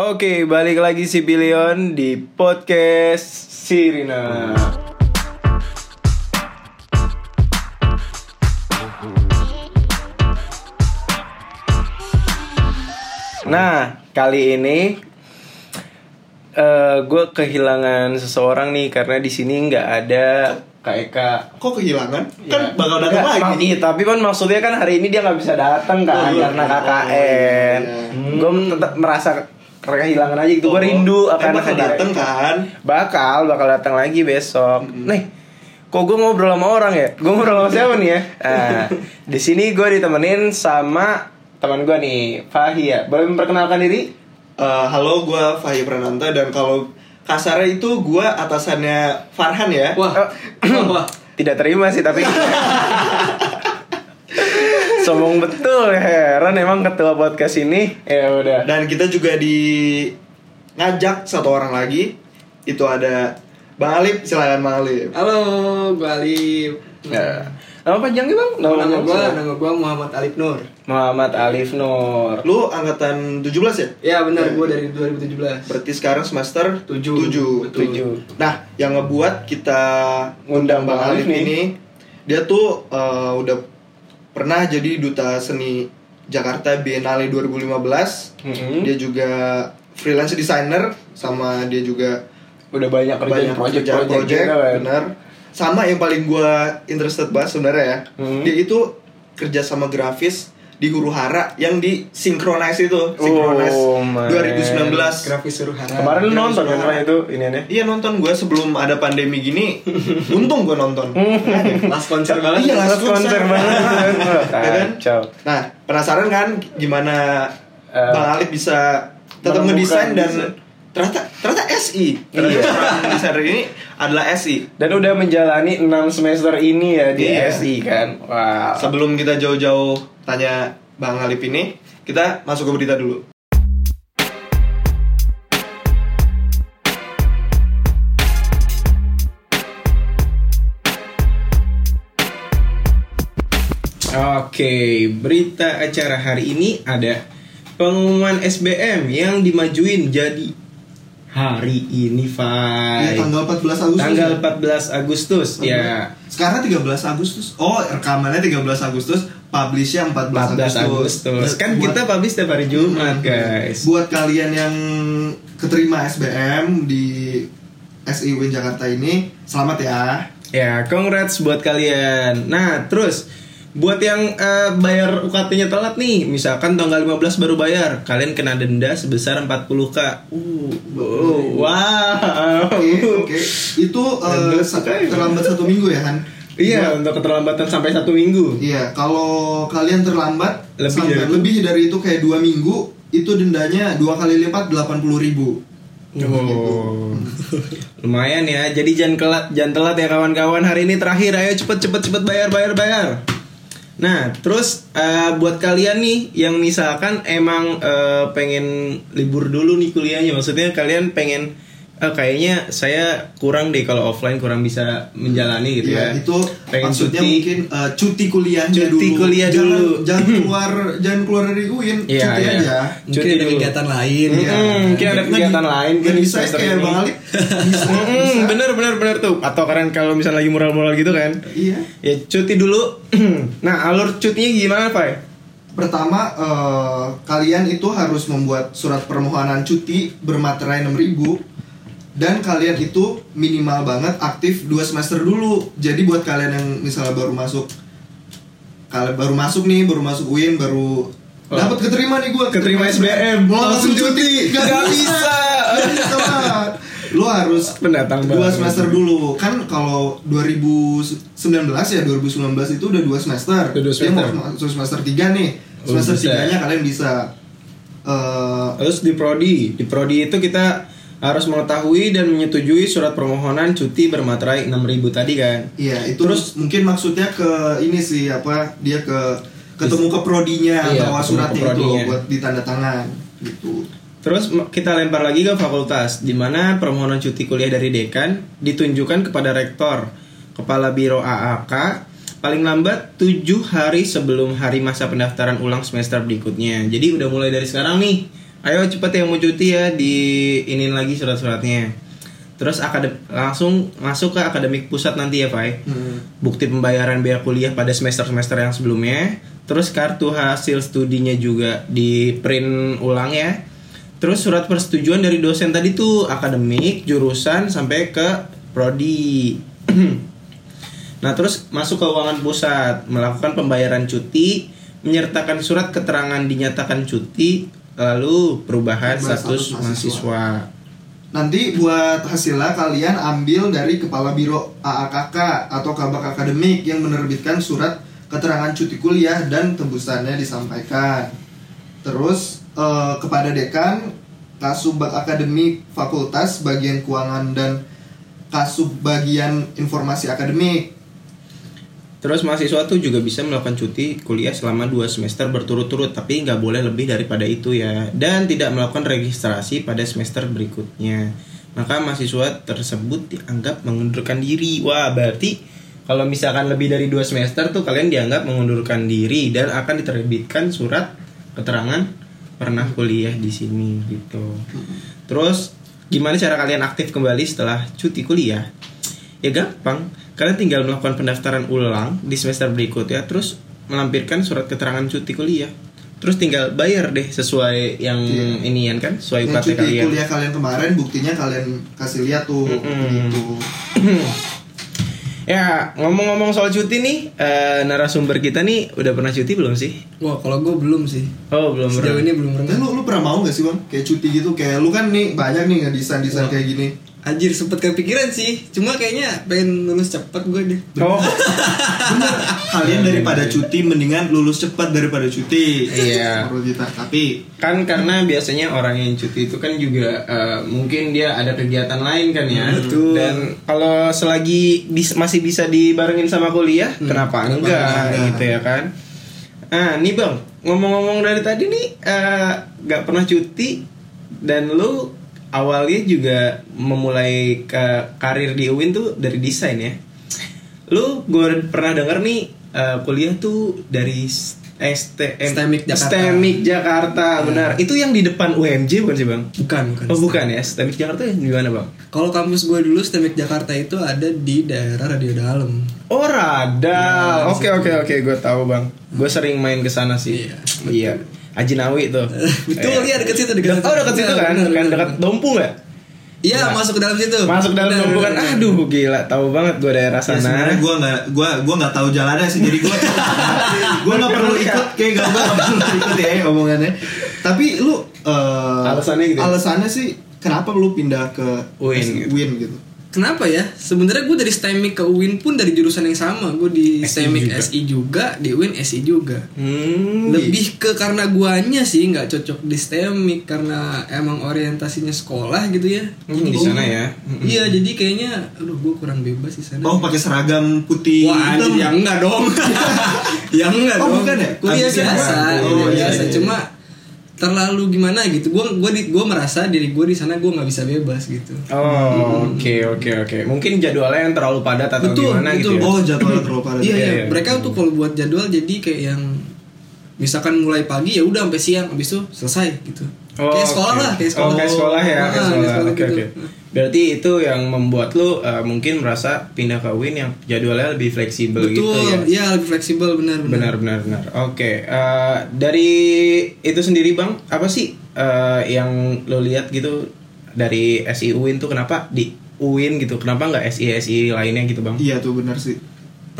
Oke, balik lagi si Bilion di podcast Sirina. Nah, kali ini eh gue kehilangan seseorang nih karena di sini nggak ada Kak Eka. Kok kehilangan? Kan Ya. bakal datang Nggak, lagi. Iya, tapi kan maksudnya kan hari ini dia nggak bisa datang kan Oh, iya. karena Oh, KKN. iya. Gue tetap merasa kehilangan aja gitu. Gue Oh, rindu eh, akan bakal datang kan? Bakal, bakal datang lagi besok. Nih, kok gue ngobrol sama orang ya? Gue ngobrol sama siapa nih ya? Nah, di sini gue ditemenin sama teman gue nih, Fahi ya. Boleh memperkenalkan diri? Eh, halo, gue Fahim Prananta dan kalau kasarnya itu gue atasannya Farhan ya. Wah, Oh. wah, Tidak terima sih tapi Sombong betul ya Heran emang ketua podcast ini Ya udah Dan kita juga di ngajak satu orang lagi. Itu ada Bang Alip, silakan Bang Alip. halo, gue Alif. ya. Nama panjangnya bang? Nama panjang gue, nama gue Muhammad Alif Nur. Muhammad Alif Nur Lu angkatan 17 ya? Ya benar, gue dari 2017. Berarti sekarang semester Tujuh. 7. Betul. Tujuh Nah, yang ngebuat kita Ngundang Bang Bang Alif nih. ini, dia tuh eh, udah pernah jadi duta seni Jakarta Biennale 2015. Mm-mm. Dia juga freelance designer sama dia juga Udah banyak kerjaan banyak project kerjaan project, project, juga, kan? bener. Sama yang paling gua interested banget sebenarnya ya. Hmm. Dia itu kerja sama grafis di Huru Hara yang di Synchronize itu, Synchronize Oh, man. 2019. Grafis suruh harap. Kemarin lu nonton kan itu ini nih Iya nonton gue sebelum ada pandemi gini, untung gue nonton. Last konser banget. Iya, last konser banget kan? Wah, Ya kan? Kacau Nah, penasaran kan gimana Eh, Bang Alif bisa tetap ngedesain dan ternyata ternyata SI. Ternyata Iya. seorang desainer ini adalah SI. Dan udah menjalani 6 semester ini ya di Iya. SI kan Wow Sebelum kita jauh-jauh tanya Bang Alif ini, kita masuk ke berita dulu. Oke, berita acara hari ini ada pengumuman SBM yang dimajuin jadi hari ini, Ya, Fai. tanggal 14 Agustus. Tanggal ya? 14 Agustus, ya. Sekarang 13 Agustus. Oh, rekamannya 13 Agustus, publishnya 14, 14 Agustus. Kan Buat- kita publish setiap hari Jumat, guys. buat kalian yang keterima SBM di SI Win Jakarta ini, selamat ya. Ya, congrats buat kalian. Nah, terus buat yang eh, bayar UKT-nya telat nih, misalkan tanggal 15 baru bayar, kalian kena denda sebesar 40k. Uh, oh, wow. Oke, oke. Itu eh, Terlambat satu minggu ya kan? Iya, untuk keterlambatan sampai satu minggu. Iya, kalau kalian terlambat Lebih sampai dari itu? lebih dari itu kayak dua minggu, itu dendanya dua kali lipat 80.000 ribu. Oh, lumayan ya. Jadi jangan telat, jangan telat ya kawan-kawan. Hari ini terakhir, ayo cepet cepet cepet bayar bayar bayar. Nah, terus eh, buat kalian nih yang misalkan emang eh, pengen libur dulu nih kuliahnya, maksudnya kalian pengen eh, kayaknya saya kurang deh kalau offline kurang bisa menjalani gitu ya. Iya, itu Pengen maksudnya cuti. mungkin eh, cuti kuliahnya Cuti dulu. kuliah jangan, dulu. Jangan keluar, jangan keluar dari UIN, Iya, cuti iya. aja. Mungkin Cuti ada dulu. kegiatan lain. Mm-mm, ya. mungkin ada kegiatan lain Kan bisa kayak ini. Bang. Bisa, Mm-mm, bisa. bener bener bener tuh. Atau kalian kalau misalnya lagi mural-mural gitu kan, Iya. Ya cuti dulu. nah alur cutinya gimana Pak? Pertama, eh, kalian itu harus membuat surat permohonan cuti bermaterai 6000 dan kalian itu minimal banget aktif 2 semester dulu. Jadi buat kalian yang misalnya baru masuk kalian baru masuk nih, baru masuk UIN, baru Oh. dapat keterima nih gua Keterima SBM, Mau langsung cuti. Gak, Gak bisa. Gak. Lu harus Pendatang dua semester dulu. Kan kalau 2019 ya 2019 itu udah dua semester. Udah dua Dia mau semester. masuk semester 3 nih. Oh, Semester tiganya kalian bisa eh Terus di prodi, di prodi itu kita harus mengetahui dan menyetujui surat permohonan cuti bermaterai 6000 tadi kan. Iya, itu Terus- mungkin maksudnya ke ini sih apa dia ke ketemu ke prodinya Iya, suratnya ke itu buat ditanda tangan gitu. Terus kita lempar lagi ke fakultas, di mana permohonan cuti kuliah dari dekan ditunjukkan kepada rektor, kepala biro AAK, paling lambat 7 hari sebelum hari masa pendaftaran ulang semester berikutnya. Jadi udah mulai dari sekarang nih, Ayo cepet yang mau cuti ya di inin lagi surat-suratnya. Terus akadem langsung masuk ke akademik pusat nanti ya, Fai. Hmm. Bukti pembayaran biaya kuliah pada semester-semester yang sebelumnya. Terus kartu hasil studinya juga di print ulang ya. Terus surat persetujuan dari dosen tadi tuh akademik, jurusan sampai ke prodi. nah, terus masuk ke keuangan pusat, melakukan pembayaran cuti, menyertakan surat keterangan dinyatakan cuti, lalu perubahan Perubahan status status mahasiswa. Nanti buat hasilnya kalian ambil dari Kepala Biro AAKK atau Kabak Akademik yang menerbitkan surat keterangan cuti kuliah dan tembusannya disampaikan. Terus eh, kepada dekan, Kasubag Akademik Fakultas bagian keuangan dan Kasub bagian informasi akademik. Terus mahasiswa tuh juga bisa melakukan cuti kuliah selama 2 semester berturut-turut Tapi nggak boleh lebih daripada itu ya. Dan tidak melakukan registrasi pada semester berikutnya. Maka mahasiswa tersebut dianggap mengundurkan diri. Wah berarti kalau misalkan lebih dari 2 semester tuh kalian dianggap mengundurkan diri Dan akan diterbitkan surat keterangan pernah kuliah di sini gitu. Terus gimana cara kalian aktif kembali setelah cuti kuliah? Ya gampang, kalian tinggal melakukan pendaftaran ulang di semester berikutnya terus melampirkan surat keterangan cuti kuliah. Terus tinggal bayar deh sesuai yang Iya. inian kan, sesuai Yang cuti kalian. kuliah kalian kemarin buktinya kalian kasih lihat tuh Mm-mm. gitu. Ya, ngomong-ngomong soal cuti nih, eh, narasumber kita nih udah pernah cuti belum sih? Wah, kalau gue belum sih. Oh, belum Sejauh pernah. ini belum pernah. Tapi lu lu pernah mau gak sih bang kayak cuti gitu kayak lu kan nih banyak nih ngedesain desain Wah. kayak gini. Anjir sempet kepikiran sih. Cuma kayaknya pengen lulus cepet gue deh. Oh, Bener. Kalian daripada cuti mendingan lulus cepat daripada cuti. Iya. Tapi kan karena biasanya orang yang cuti itu kan juga eh, mungkin dia ada kegiatan lain kan ya Betul. dan kalau selagi bis- masih bisa dibarengin sama kuliah kenapa kenapa enggak enggak? gitu ya kan ah nih bang ngomong-ngomong dari tadi nih nggak pernah cuti dan lu awalnya juga memulai ke karir di UIN tuh dari desain ya lu gue pernah denger nih eh, kuliah tuh dari STM STEMIC Jakarta. STEMIC Jakarta, benar. Itu yang di depan UMJ bukan sih, Bang? Bukan, bukan. Oh, bukan ya. STEMIC Jakarta yang di mana, Bang? Kalau kampus gue dulu STEMIC Jakarta itu ada di daerah Radio Dalam. Oh, Radal. Ya, Oke, oke, oke, gue tahu, Bang. Gue sering main ke sana sih. Iya, Iya. Ajinawi tuh. Betul, iya deket situ, Dek- deket situ. Oh, dekat situ Iya, kan? Kan dekat. Dompu nggak? Iya, masuk ke dalam situ. Masuk dalam Dompu kan. Aduh, gila, tahu banget gue daerah ya sana. sebenarnya gue nggak gua gua nggak tahu jalannya sih jadi gue gue nggak perlu ikut kayak gak gue perlu ikut ya omongannya. Tapi lu eh, Alasannya gitu ya? Alasannya sih kenapa lu pindah ke UIN S- gitu. UIN gitu. Kenapa ya? Sebenarnya gue dari STEMIC ke UIN pun dari jurusan yang sama. Gue di SI STEMIC juga. SI juga, di UIN SI juga. Hmm. Lebih ke karena guanya sih nggak cocok di STEMIC karena emang orientasinya sekolah gitu ya. Hmm, di sana ya. Hmm. Iya, jadi kayaknya aduh gue kurang bebas di sana. Oh pakai seragam putih Wah hitam. anjir, ya enggak dong Ya enggak Oh, dong bukan ya? Kuliah biasa. Oh, iya, biasa iya, iya. Cuma terlalu gimana gitu gue gua di gua merasa diri gue di sana gue nggak bisa bebas gitu Oh, oke, oke, oke. Mungkin jadwalnya yang terlalu padat atau Betul, gimana betul. gitu ya. Oh jadwal terlalu padat. iya iya, iya iya. mereka tuh kalau buat jadwal jadi kayak yang misalkan mulai pagi ya udah sampai siang habis itu selesai gitu Oh, kayak sekolah oke. lah kayak Oh, sekolah kayak sekolah ya, Ah, kayak sekolah. sekolah Oke, gitu. oke. Berarti itu yang membuat lu uh, mungkin merasa pindah ke UIN yang jadwalnya lebih fleksibel betul gitu ya. iya lebih fleksibel benar Benar, benar, benar. Oke, eh, dari itu sendiri bang, apa sih eh, yang lo lihat gitu dari SI UIN tuh kenapa di UIN gitu? Kenapa nggak SI SI lainnya gitu bang? Iya tuh benar sih.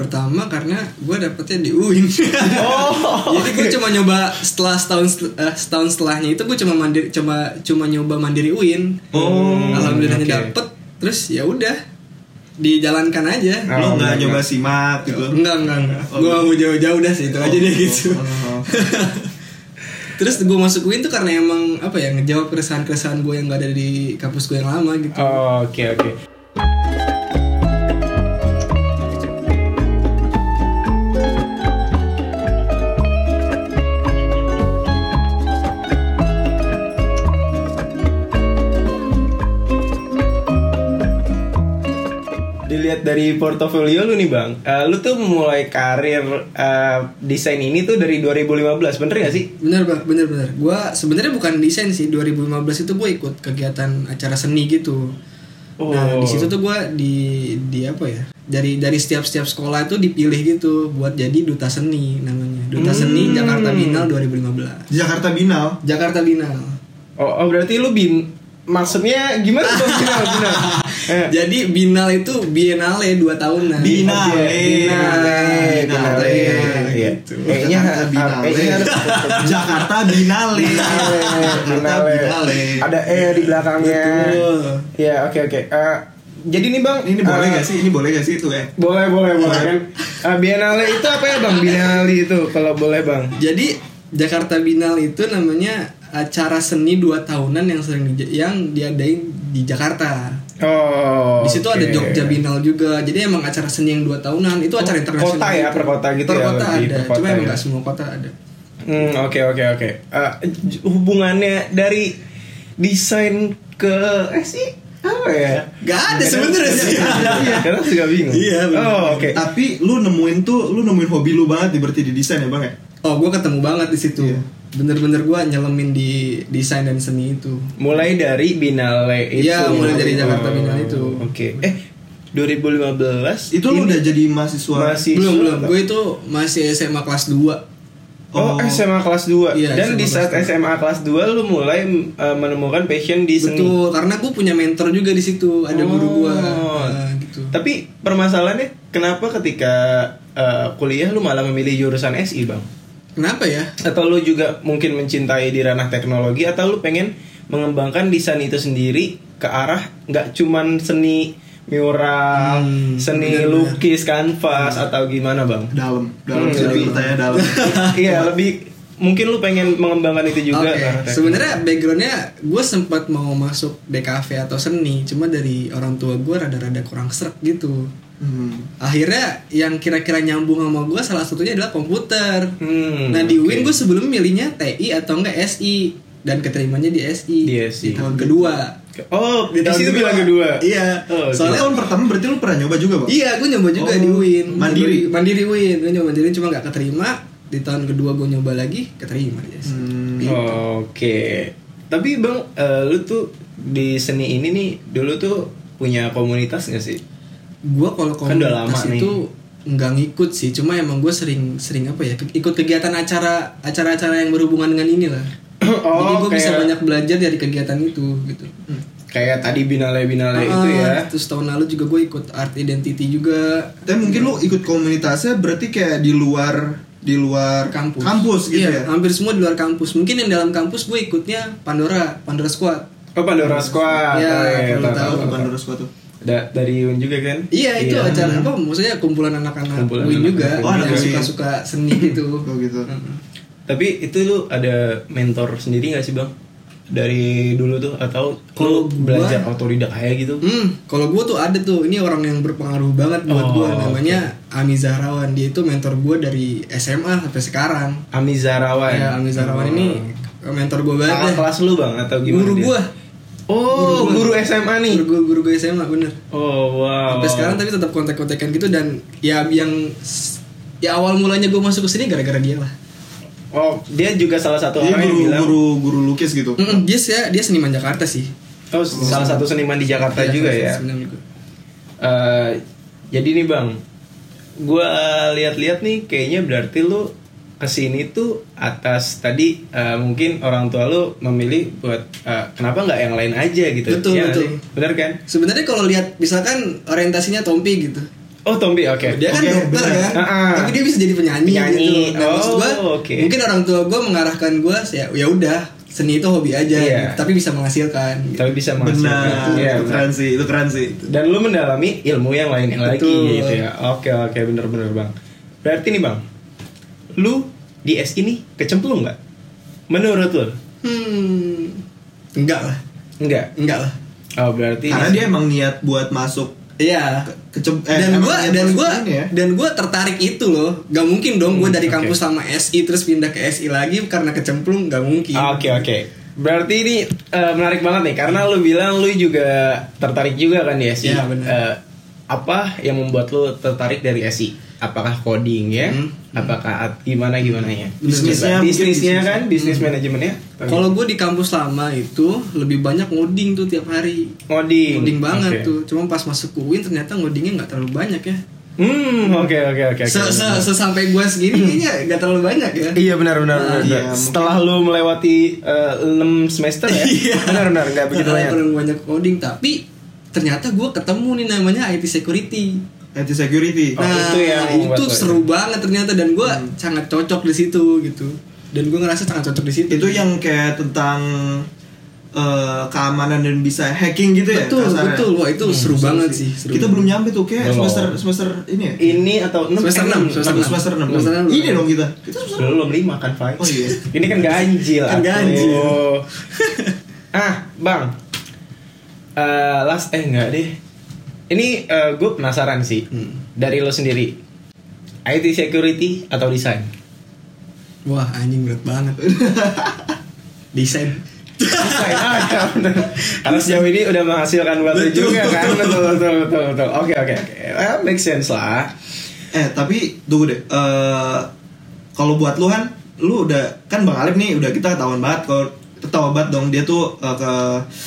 Pertama karena gue dapetnya di UIN. Oh, Jadi gue cuma nyoba setelah setahun eh, setahun setelahnya itu gue cuma mandiri cuma cuma nyoba mandiri UIN. Oh, Alhamdulillahnya oke. dapet. Terus ya udah dijalankan aja. Oh, Lo nggak benar, nyoba simak gitu. Enggak enggak enggak. Oh, gue mau jauh-jauh dah sih itu aja deh gitu. Oh, oh. Terus gue masuk UIN tuh karena emang apa ya ngejawab keresahan-keresahan gue yang gak ada di kampus gue yang lama gitu. Oh, Oke oke. Lihat dari portofolio lu nih bang, eh, lu tuh mulai karir eh, desain ini tuh dari 2015, bener gak sih? Bener bang, bener bener. Gua sebenarnya bukan desain sih. 2015 itu gue ikut kegiatan acara seni gitu. Nah Oh. di situ tuh gue di di apa ya? Dari dari setiap setiap sekolah itu dipilih gitu buat jadi duta seni namanya. Duta seni Hmm. Jakarta Binal 2015. Jakarta Binal. Jakarta Binal. Oh, oh berarti lu bin, maksudnya gimana tuh binal binal? Eh, Jadi Binal itu Biennale 2 tahunan. Binale. Binale, Binale, iya. Kayaknya Jakarta Binale. kayaknya Jakarta Binale. Binale. Ada e di belakangnya. Betul. Ya oke oke. Eh, jadi nih bang, Ini boleh eh, gak sih? Ini boleh gak sih itu ya? Boleh boleh boleh kan. Eh, Biennale itu apa ya bang? Biennale itu kalau boleh bang. Jadi Jakarta Binal itu namanya acara seni 2 tahunan yang sering di, yang diadain di Jakarta. Oh. Di situ ada oke. Jogja Binal juga. Jadi emang acara seni yang 2 tahunan itu acara Oh, internasional. kota ya, per kota gitu Per ya, kota ada. per kota Cuma emang ya. nggak semua kota ada. Hmm, oke oke oke. Eh, j- hubungannya dari desain ke eh sih apa ya? Gak ada sebenarnya sih. Iya, karena juga bingung. Iya, benar. Oh, oke. Tapi lu nemuin tuh, lu nemuin hobi lu banget di berarti di desain ya bang ya? Oh, gue ketemu banget di situ. Iya. Bener-bener gue nyelemin di desain dan seni itu. Mulai dari Binale itu. Iya, mulai dari Jakarta Oh, Binale itu. Oke. Eh, 2015 Itu lu udah jadi mahasiswa. masih belum belum. Gue itu masih SMA kelas 2 Oh, Oh. SMA kelas 2 Iya, Dan SMA di saat kelas SMA kelas 2 lu mulai uh, menemukan passion di seni Betul, karena gue punya mentor juga di situ, ada guru gue, Oh. Nah, gitu. Tapi permasalahannya kenapa ketika uh, kuliah lu malah memilih jurusan SI bang? Kenapa ya? Atau lu juga mungkin mencintai di ranah teknologi Atau lu pengen mengembangkan desain itu sendiri ke arah nggak cuman seni mural, Hmm, seni benar-benar. lukis, kanvas atau gimana bang? Dalam, dalam Hmm, dalam. pertanyaan dalam. Iya lebih mungkin lu pengen mengembangkan itu juga. Teknologi. sebenarnya backgroundnya gue sempat mau masuk DKV atau seni, cuma dari orang tua gue rada-rada kurang serak gitu. Hmm. Akhirnya yang kira-kira nyambung sama gue salah satunya adalah komputer. Hmm, nah di oke. UIN gue sebelum milihnya TI atau enggak SI dan keterimanya di SI. Di SI. tahun kedua. Oh, di, tahun situ kedua. bilang kedua. Iya. Oh, Soalnya Soalnya tahun pertama berarti lu pernah nyoba juga bang? Iya, gue nyoba juga Oh, di UIN. mandiri? Mandiri UIN. Gue nyoba mandiri cuma nggak keterima. Di tahun kedua gue nyoba lagi, keterima di SI. Hmm. Gitu. Oke. Tapi bang, eh, lu tuh di seni ini nih dulu tuh punya komunitas gak sih? Gue kalau Kan udah lama komunitas nih. itu nggak ngikut sih. Cuma emang gue sering sering apa ya? Ikut kegiatan acara acara-acara yang berhubungan dengan ini lah. Jadi gue bisa Oh, banyak belajar dari kegiatan itu gitu. Kayak tadi binale binale itu Ah, ya. Terus tahun lalu juga gue ikut art identity juga. Tapi mungkin lu ikut komunitasnya berarti kayak di luar di luar kampus. gitu Iya, ya. hampir semua di luar kampus. Mungkin yang dalam kampus gue ikutnya Pandora, Pandora Squad. Oh Pandora Squad. Iya, Oh, kalau tahu, tahu. tahu, Bukan tahu. terus gua tuh. Da- dari Yun juga kan? Iya, itu acara apa? Maksudnya kumpulan anak-anak Kumpulan UIN juga Oh, anak yang UIN. suka-suka seni gitu. Oh gitu. Tapi itu lu ada mentor sendiri gak sih bang? Dari dulu tuh atau Kalau belajar otodidak kayak gitu? Hmm, kalau gue tuh ada tuh, ini orang yang berpengaruh banget buat Oh, gue, namanya Ami Zahrawan. Dia itu mentor gue dari SMA sampai sekarang. Ami Zarawan. Ya, Ami Zahrawan ini mentor gue banget. Kakak kelas lu bang atau gimana? Guru gue, Oh, guru SMA nih. guru gue, guru gue SMA bener. Oh wow. Sampai sekarang tapi tetap kontak-kontakan gitu dan ya yang ya awal mulanya gue masuk ke sini gara-gara dia lah. Oh, dia juga salah satu Dia orang yang guru bilang. guru guru lukis gitu. Mm-mm, dia sih dia seniman Jakarta sih. Oh, salah satu seniman di Jakarta Iya, juga ya. juga. Eh, jadi nih bang, gua lihat-lihat nih kayaknya berarti lu ke sini tuh atas tadi eh, mungkin orang tua lu memilih buat eh, kenapa nggak yang lain aja gitu? Betul, nggak betul. sih? Bener kan? Sebenarnya kalau lihat misalkan orientasinya Tompi gitu. Oh Tombi, oke. Dia kan dokter benar. kan, ah. tapi dia bisa jadi penyanyi, Penyanyi. gitu. Nah, maksud Oh, gua, oke. mungkin orang tua gue mengarahkan gue, ya ya udah seni itu hobi aja, Iya. gitu. tapi bisa menghasilkan. gitu. Tapi bisa menghasilkan. Benar. Iya, itu benar. keren sih, itu keren sih. Dan lu mendalami ilmu yang lain lagi Betul. gitu ya. Oke oke bener-bener bang. Berarti nih bang, lu di S ini kecemplung nggak? Menurut lu? Hmm, enggak lah, Enggak. enggak lah. Oh berarti Karena dia emang niat buat masuk Iya. ke kecem eh, dan gue dan gue ya. dan gue tertarik itu loh gak mungkin dong gue Hmm, dari oke. kampus sama SI terus pindah ke SI lagi karena kecemplung gak mungkin Oke oke. Berarti ini eh, menarik banget nih karena lu bilang lu juga tertarik juga kan ya sih. Iya, benar. Eh, apa yang membuat lo tertarik dari SI? Apakah coding ya? Apakah at- gimana gimana ya? Bisnisnya bisnisnya bisnis. kan, bisnis manajemennya. Kalau gue di kampus lama itu lebih banyak ngoding tuh tiap hari. coding, Ngoding banget Oke. tuh. Cuma pas masuk UIN ternyata ngodingnya nggak terlalu banyak ya. Hmm, oke oke oke. oke. Se- se- Sesampai gue segini kayaknya nggak terlalu banyak ya. Iya benar benar. benar. iya, Setelah lu melewati eh, 6 semester ya. Iya. benar benar nggak begitu Nggak banyak. terlalu banyak coding tapi ternyata gue ketemu nih namanya IT security. IT security. Oh, nah itu yang membuat itu seru banget ternyata dan gue sangat cocok di situ gitu. Dan gue ngerasa sangat cocok di situ. Itu yang kayak tentang eh, keamanan dan bisa hacking gitu ya. betul kasarnya? betul wah itu seru banget sih. Seru Kita banget. belum nyampe tuh kayak semester semester ini ya. Ini atau 6 Semester enam, semester enam. Semester 6. Semester enam. Ini dong kita. Kita semester Belum lima kan, Fai? Oh iya. Ini kan ganjil. Kan ganjil. ah, Bang. Eh, last eh enggak deh. Ini gue penasaran sih. Hmm. Dari lo sendiri. IT security atau desain? Wah anjing berat banget. Desain. Desain bener. Karena sejauh ini udah menghasilkan buat lo Betul. juga kan. Betul betul betul betul. Oke oke oke. Eh, make sense lah. Eh tapi tunggu deh. Eh kalau buat lu kan, lu udah kan Bang Alif nih udah kita ketahuan banget kalau banget dong dia tuh eh, ke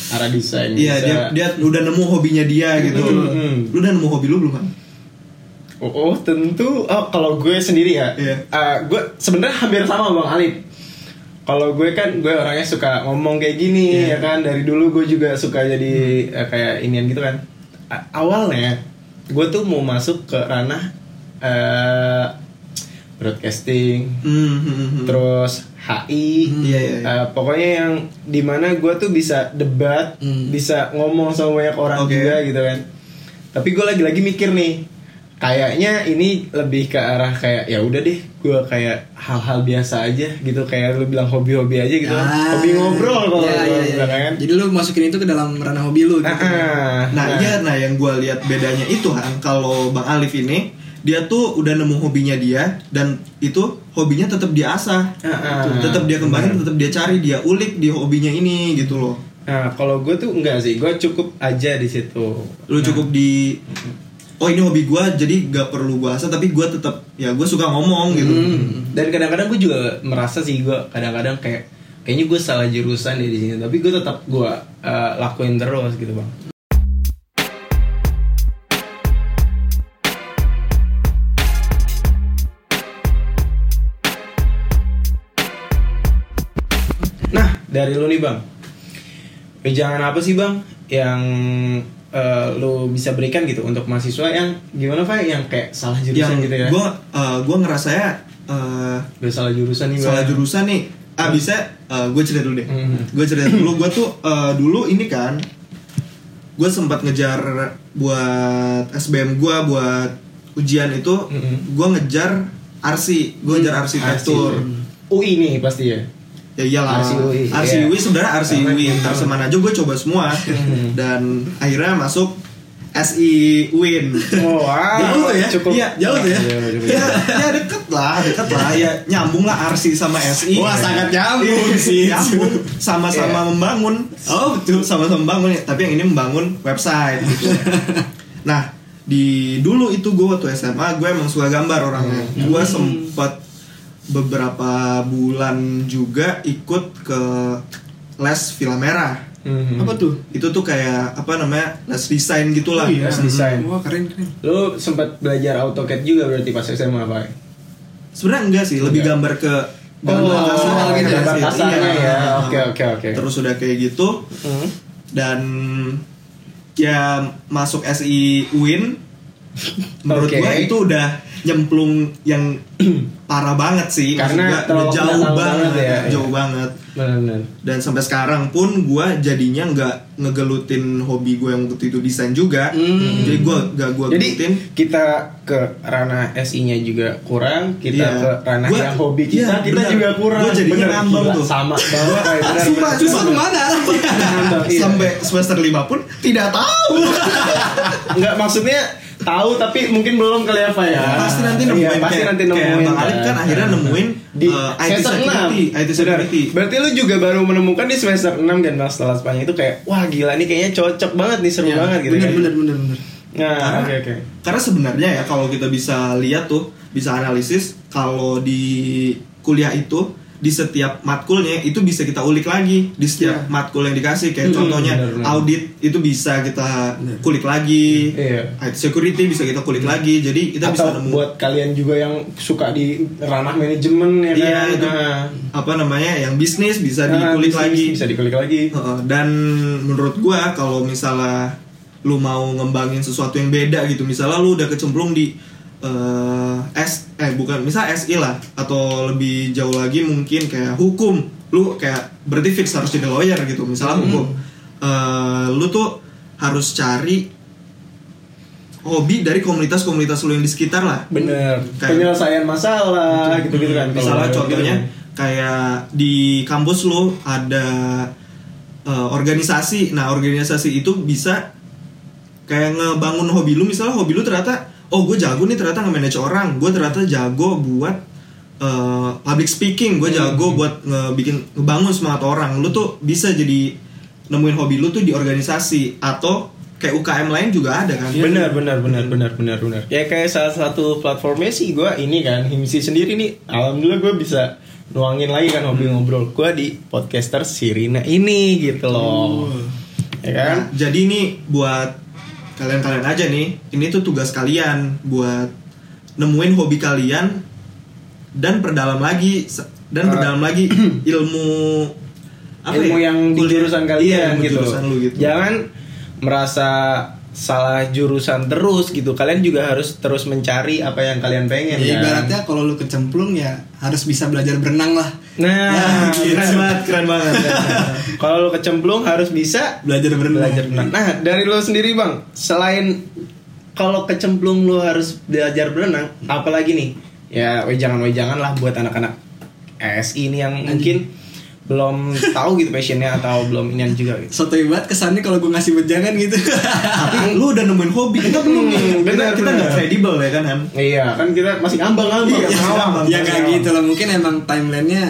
Arah desain. Iya dia dia udah nemu hobinya dia gitu. Hmm. Lu udah nemu hobi lu belum kan? Oh, oh, tentu. Oh kalau gue sendiri ya, Iya. eh, gue sebenarnya hampir sama bang Alif. Kalau gue kan gue orangnya suka ngomong kayak gini Iya. ya kan dari dulu gue juga suka jadi eh, kayak inian gitu kan. A- awalnya gue tuh mau masuk ke ranah eh, broadcasting, Hmm, hmm, terus HI, Iya, iya, iya. eh, pokoknya yang di mana gue tuh bisa debat, Hmm. bisa ngomong sama banyak orang Oke. juga gitu kan. Tapi gue lagi-lagi mikir nih, kayaknya ini lebih ke arah kayak ya udah deh, gue kayak hal-hal biasa aja gitu, kayak lu bilang hobi-hobi aja gitu, kan. Ah. hobi ngobrol kalau iya, iya. bilang kan. Jadi lu masukin itu ke dalam ranah hobi lu gitu. Ah, ah. Nah, iya, nah yang gue lihat bedanya itu kan kalau Bang Alif ini dia tuh udah nemu hobinya dia dan itu hobinya tetap dia asah, Ah, ah. tetap dia kembangin, tetap dia cari, dia ulik di hobinya ini gitu loh. Nah, kalau gue tuh enggak sih, gue cukup aja di situ. Lu cukup di oh ini hobi gue jadi gak perlu gue asah tapi gue tetap ya gue suka ngomong gitu. Hmm. Dan kadang-kadang gue juga merasa sih gue kadang-kadang kayak kayaknya gue salah jurusan deh di sini, tapi gue tetap gue eh, lakuin terus gitu bang. Dari lu nih bang, jangan apa sih bang yang eh, lu bisa berikan gitu untuk mahasiswa yang gimana pak yang kayak salah jurusan Yang gitu ya? gue gue ngerasanya eh, Udah salah jurusan nih salah Bang. jurusan nih ah bisa gue cerita dulu deh Mhm. gue cerita dulu gue tuh eh, dulu ini kan gue sempat ngejar buat SBM gue buat ujian itu Mhm. gue ngejar arsi gue ngejar arsitektur UI nih pasti ya. Ya iyalah Arsi UI, arsi iya. UI sebenarnya arsi Karena UI gitu. arsi mana aja gue coba semua. Dan akhirnya masuk SI UIN Oh, wow. jauh tuh ya? Cukup. iya jauh tuh ya? Iya, cukup. ya, ya deket lah deket lah. Ya nyambung lah arsi sama SI Wah, sangat Iya, nyambung sih. nyambung. Sama-sama Iya. membangun. Oh betul. Sama-sama membangun ya. Tapi yang ini membangun website gitu. Nah di dulu itu gue waktu SMA gue emang suka gambar orangnya. Gue sempat beberapa bulan juga ikut ke les film merah Mhm. Apa tuh? itu tuh kayak apa namanya les desain gitulah Oh iya. Les desain. Wah keren keren. Lu sempat belajar AutoCAD juga berarti pas SMA Pak? sebenarnya enggak sih lebih Enggak. gambar ke gambar Oh, kasar gitu ya? gambar Iya. kasarnya ya. Oke, oke, oke. terus udah kayak gitu Hmm. dan ya masuk SI UIN menurut Oke. gua itu udah nyemplung yang parah banget sih Karena gua udah terlalu jauh banget, banget ya. jauh banget Benar-benar. dan sampai sekarang pun gua jadinya nggak ngegelutin hobi gue yang waktu itu desain juga Hmm. jadi gua gak gua Jadi gelutin kita ke ranah SI-nya juga kurang, kita Iya. ke ranah Gua- yang hobi kita, iya, kita benar. juga kurang. Gua jadinya Bener, ngambang tuh. Sama banget, sumpah. lu ke mana iya. sampai semester 5 pun tidak tahu Enggak maksudnya tahu tapi mungkin belum kali apa ya. pasti nanti nemuin Iya, pasti kayak- nanti kayak nemuin. Bang Alif kan akhirnya nemuin di uh, IT semester security, 6. IT security. Benar. Berarti lu juga baru menemukan di semester 6 kan Bang setelah sepanjang itu kayak wah gila nih kayaknya cocok banget nih seru Ya, banget gitu bener, kan. bener bener bener. Nah, karena, oke, oke. karena sebenarnya ya kalau kita bisa lihat tuh bisa analisis kalau di kuliah itu di setiap matkulnya itu bisa kita ulik lagi di setiap matkul yang dikasih kayak Hmm, contohnya benar, benar. audit itu bisa kita kulik lagi Iya. IT security bisa kita kulik lagi jadi kita bisa Atau nemu buat kalian juga yang suka di ranah manajemen ya Iya, kan. itu. Nah, apa namanya yang bisnis bisa nah, dikulik bisnis lagi Bisa dikulik lagi. Dan menurut gua kalau misalnya lu mau ngembangin sesuatu yang beda gitu misalnya lu udah kecemplung di eh, S eh bukan misal SI lah atau lebih jauh lagi mungkin kayak hukum lu kayak berarti fix harus jadi lawyer gitu misalnya hukum Eh, lu tuh harus cari hobi dari komunitas-komunitas lu yang di sekitar lah Bener. Kayak- Penyelesaian masalah gitu-gitu kan. Misalnya contohnya gitu. kayak di kampus lo ada eh, organisasi. Nah, organisasi itu bisa kayak ngebangun hobi lu. Misalnya hobi lu ternyata oh gue jago nih ternyata nge-manage orang. Gue ternyata jago buat eh, public speaking. Gue jago buat ngebikin ngebangun semangat orang. Lu tuh bisa jadi nemuin hobi lu tuh di organisasi atau kayak UKM lain juga ada kan. Benar, benar, benar, benar, benar, benar. Ya kayak salah satu platformnya sih gue ini kan Himsi sendiri nih. Alhamdulillah gue bisa nuangin lagi kan hobi ngobrol gue di podcaster Sirina ini gitu loh. Ya kan? Nah, jadi ini buat kalian-kalian aja nih, ini tuh tugas kalian buat nemuin hobi kalian dan perdalam lagi dan Ah. perdalam lagi ilmu apa ilmu ya? yang di jurusan Iya, kalian ilmu gitu. jurusan lu gitu. Jangan merasa salah jurusan terus gitu. Kalian juga harus terus mencari apa yang kalian pengen Ya, kan? ibaratnya kalau lu kecemplung ya harus bisa belajar berenang lah. Nah, keren banget, keren banget. kalau lu kecemplung harus bisa Belajar berenang. belajar berenang. Nah, dari lu sendiri bang, selain kalau kecemplung lu harus belajar berenang, apalagi nih? Ya, wejangan-wejangan lah buat anak-anak ASI ini yang mungkin belum tahu gitu passionnya atau belum inian juga gitu. Soto banget kesannya kalau gue ngasih wejangan gitu. Tapi lu udah nemuin hobi, kita belum nih. Hmm, Kita, nggak kredibel ya kan, Ham? Iya, kan kita masih ngambang-ngambang. Iya, ngambang. ya kayak gitu lah mungkin emang timelinenya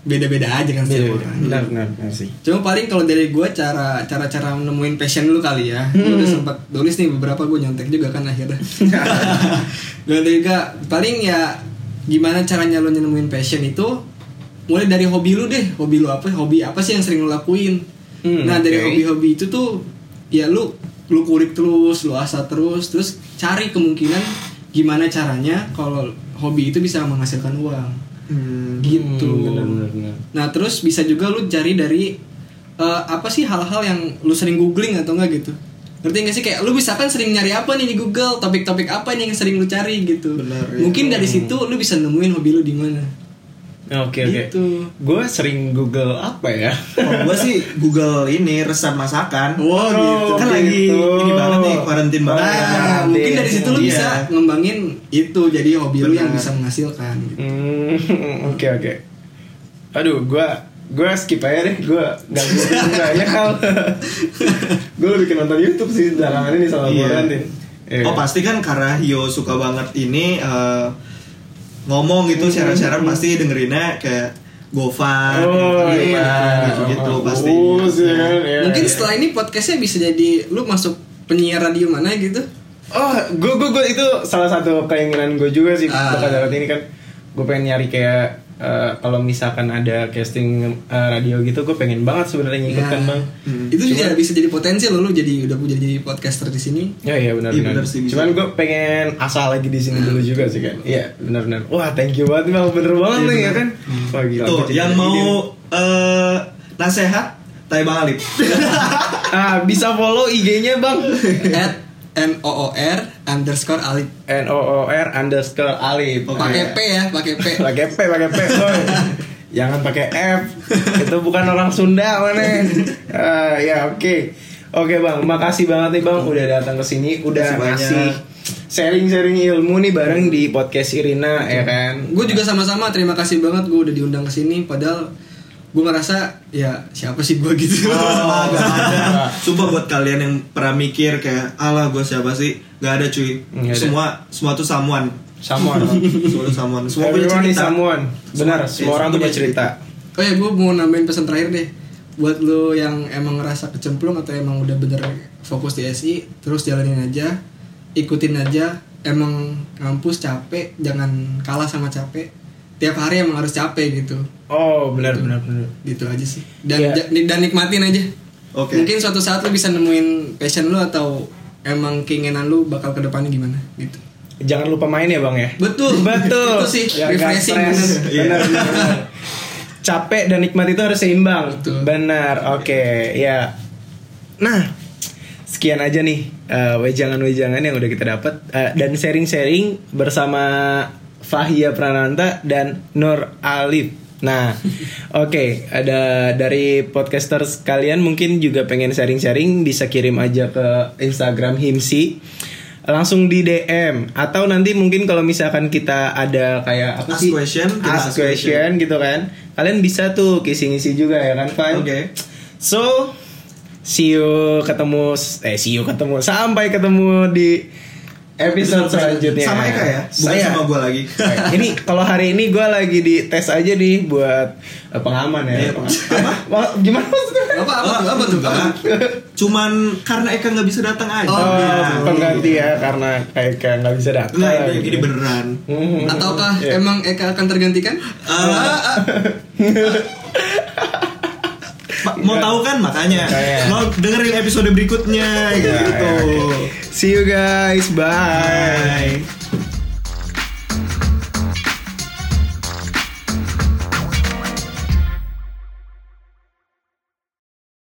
beda-beda aja kan setiap orang. Benar, benar, benar sih. Cuma paling kalau dari gue cara cara cara nemuin passion lu kali ya. Gue udah sempat tulis nih beberapa gue nyontek juga kan akhirnya. gue juga paling ya gimana caranya lu nemuin passion itu mulai dari hobi lu deh. Hobi lu apa? Hobi apa sih yang sering lu lakuin? Hmm, nah dari hobi-hobi itu tuh ya lu lu kulik terus, lu asah terus, terus cari kemungkinan gimana caranya kalau hobi itu bisa menghasilkan uang Hmm. gitu. Hmm, benar, benar. Nah terus bisa juga lu cari dari eh, apa sih hal-hal yang lu sering googling atau enggak gitu. Ngerti gak sih kayak lu misalkan sering nyari apa nih di Google, topik-topik apa nih yang sering lu cari gitu. Benar, ya. Mungkin dari situ lu bisa nemuin hobi lu di mana. Oke, oke. Gitu. Gue sering Google apa ya? Oh, gua sih Google ini resep masakan. Wah, gitu. Kan lagi ini banget nih, quarantine banget. Nah, Nah, mungkin dari situ lu iya. bisa ngembangin itu jadi hobi lu yang bisa menghasilkan. Gitu. Hmm, oke oke. Aduh, gua gua skip aja deh. Gua gak banyak hal. gua lebih nonton YouTube sih belakangan ini sama Iya. Borantin. Iya. Oh pasti kan karena Hio suka banget ini eh, ngomong gitu Hmm. siaran-siaran pasti dengerinnya kayak Gofan, Oh, gitu, iya. gitu-gitu pasti. Bagus, ya kan? Iya, Mungkin iya. setelah ini podcastnya bisa jadi lu masuk penyiar radio mana gitu. Oh, gue gue gue itu salah satu keinginan gue juga sih Ah. bakal dapat ini kan. Gue pengen nyari kayak eh, kalau misalkan ada casting eh, radio gitu, gue pengen banget sebenarnya ngikut kan Nah, bang. Itu juga bisa jadi potensi lo lu jadi udah jadi jadi podcaster di sini. Ya iya benar Iya, benar. benar sih. Cuman gue pengen asal lagi di sini dulu juga sih kan. Iya benar benar. Wah thank you banget bang, bener banget nih ya kan. Wah gila. Tuh, yang mau eh nasehat, Tai Bang Alip. ah bisa follow IG-nya bang. At N O O R underscore Alip. N O O R underscore Alip. Oke. Pakai P ya, pakai P. pakai P pakai P jangan pakai F. Itu bukan orang Sunda mana Ah, ya oke. Oke bang. Makasih banget nih bang udah datang ke sini. Udah ngasih sharing-sharing ilmu nih bareng di podcast Irina ya kan? Gue juga sama-sama terima kasih banget gue udah diundang ke sini. Padahal gue ngerasa ya siapa sih gue gitu. Oh, gak ada. Coba buat kalian yang pernah mikir kayak, alah gue siapa sih? Gak ada cuy. Nggak ada. Semua semua tuh samuan. Someone Semua tuh samuan. Semua punya cerita. someone benar Semua- semua orang semua punya punya cerita Oh ya gue mau nambahin pesan terakhir deh buat lo yang emang ngerasa kecemplung atau emang udah bener fokus di SI terus jalanin aja ikutin aja emang ngampus capek jangan kalah sama capek tiap hari emang harus capek gitu Oh, benar benar benar. gitu aja sih dan Iya. ja- dan nikmatin aja Oke. mungkin suatu saat lu bisa nemuin passion lu atau emang keinginan lu bakal ke depannya gimana gitu Jangan lupa main ya, Bang ya. betul Betul. itu sih Ya, refreshing bener. Benar, benar, benar. Capek dan nikmat itu harus seimbang. Betul. Benar. Oke, ya. Nah, sekian aja nih eh, wejangan-wejangan yang udah kita dapat Eh, dan sharing-sharing bersama Fahia Prananta dan Nur Alif. Nah, oke, ada dari podcasters kalian mungkin juga pengen sharing-sharing bisa kirim aja ke Instagram Himsi langsung di DM atau nanti mungkin kalau misalkan kita ada kayak apa Ask sih question, kita ask ask question gitu kan kalian bisa tuh kisi-ngisi juga ya kan Fai? Oke. so see you ketemu eh see you ketemu sampai ketemu di episode selanjutnya Sama Eka ya, bukan Saya. sama gue lagi. ini kalau hari ini gue lagi di tes aja nih buat eh, pengaman ya Iya, pengaman. Wah, gimana maksudnya apa apa tuh apa tuh apa? Cuman karena Eka nggak bisa datang aja. Oh, Oh, gitu. pengganti ya karena kayak kayak nggak bisa datang. Nah, ini, ini beneran. Hmm. ataukah Iya. emang Eka akan tergantikan Ma- mau tahu kan makanya Makanya. mau dengerin episode berikutnya gitu. See you guys. Bye. Bye.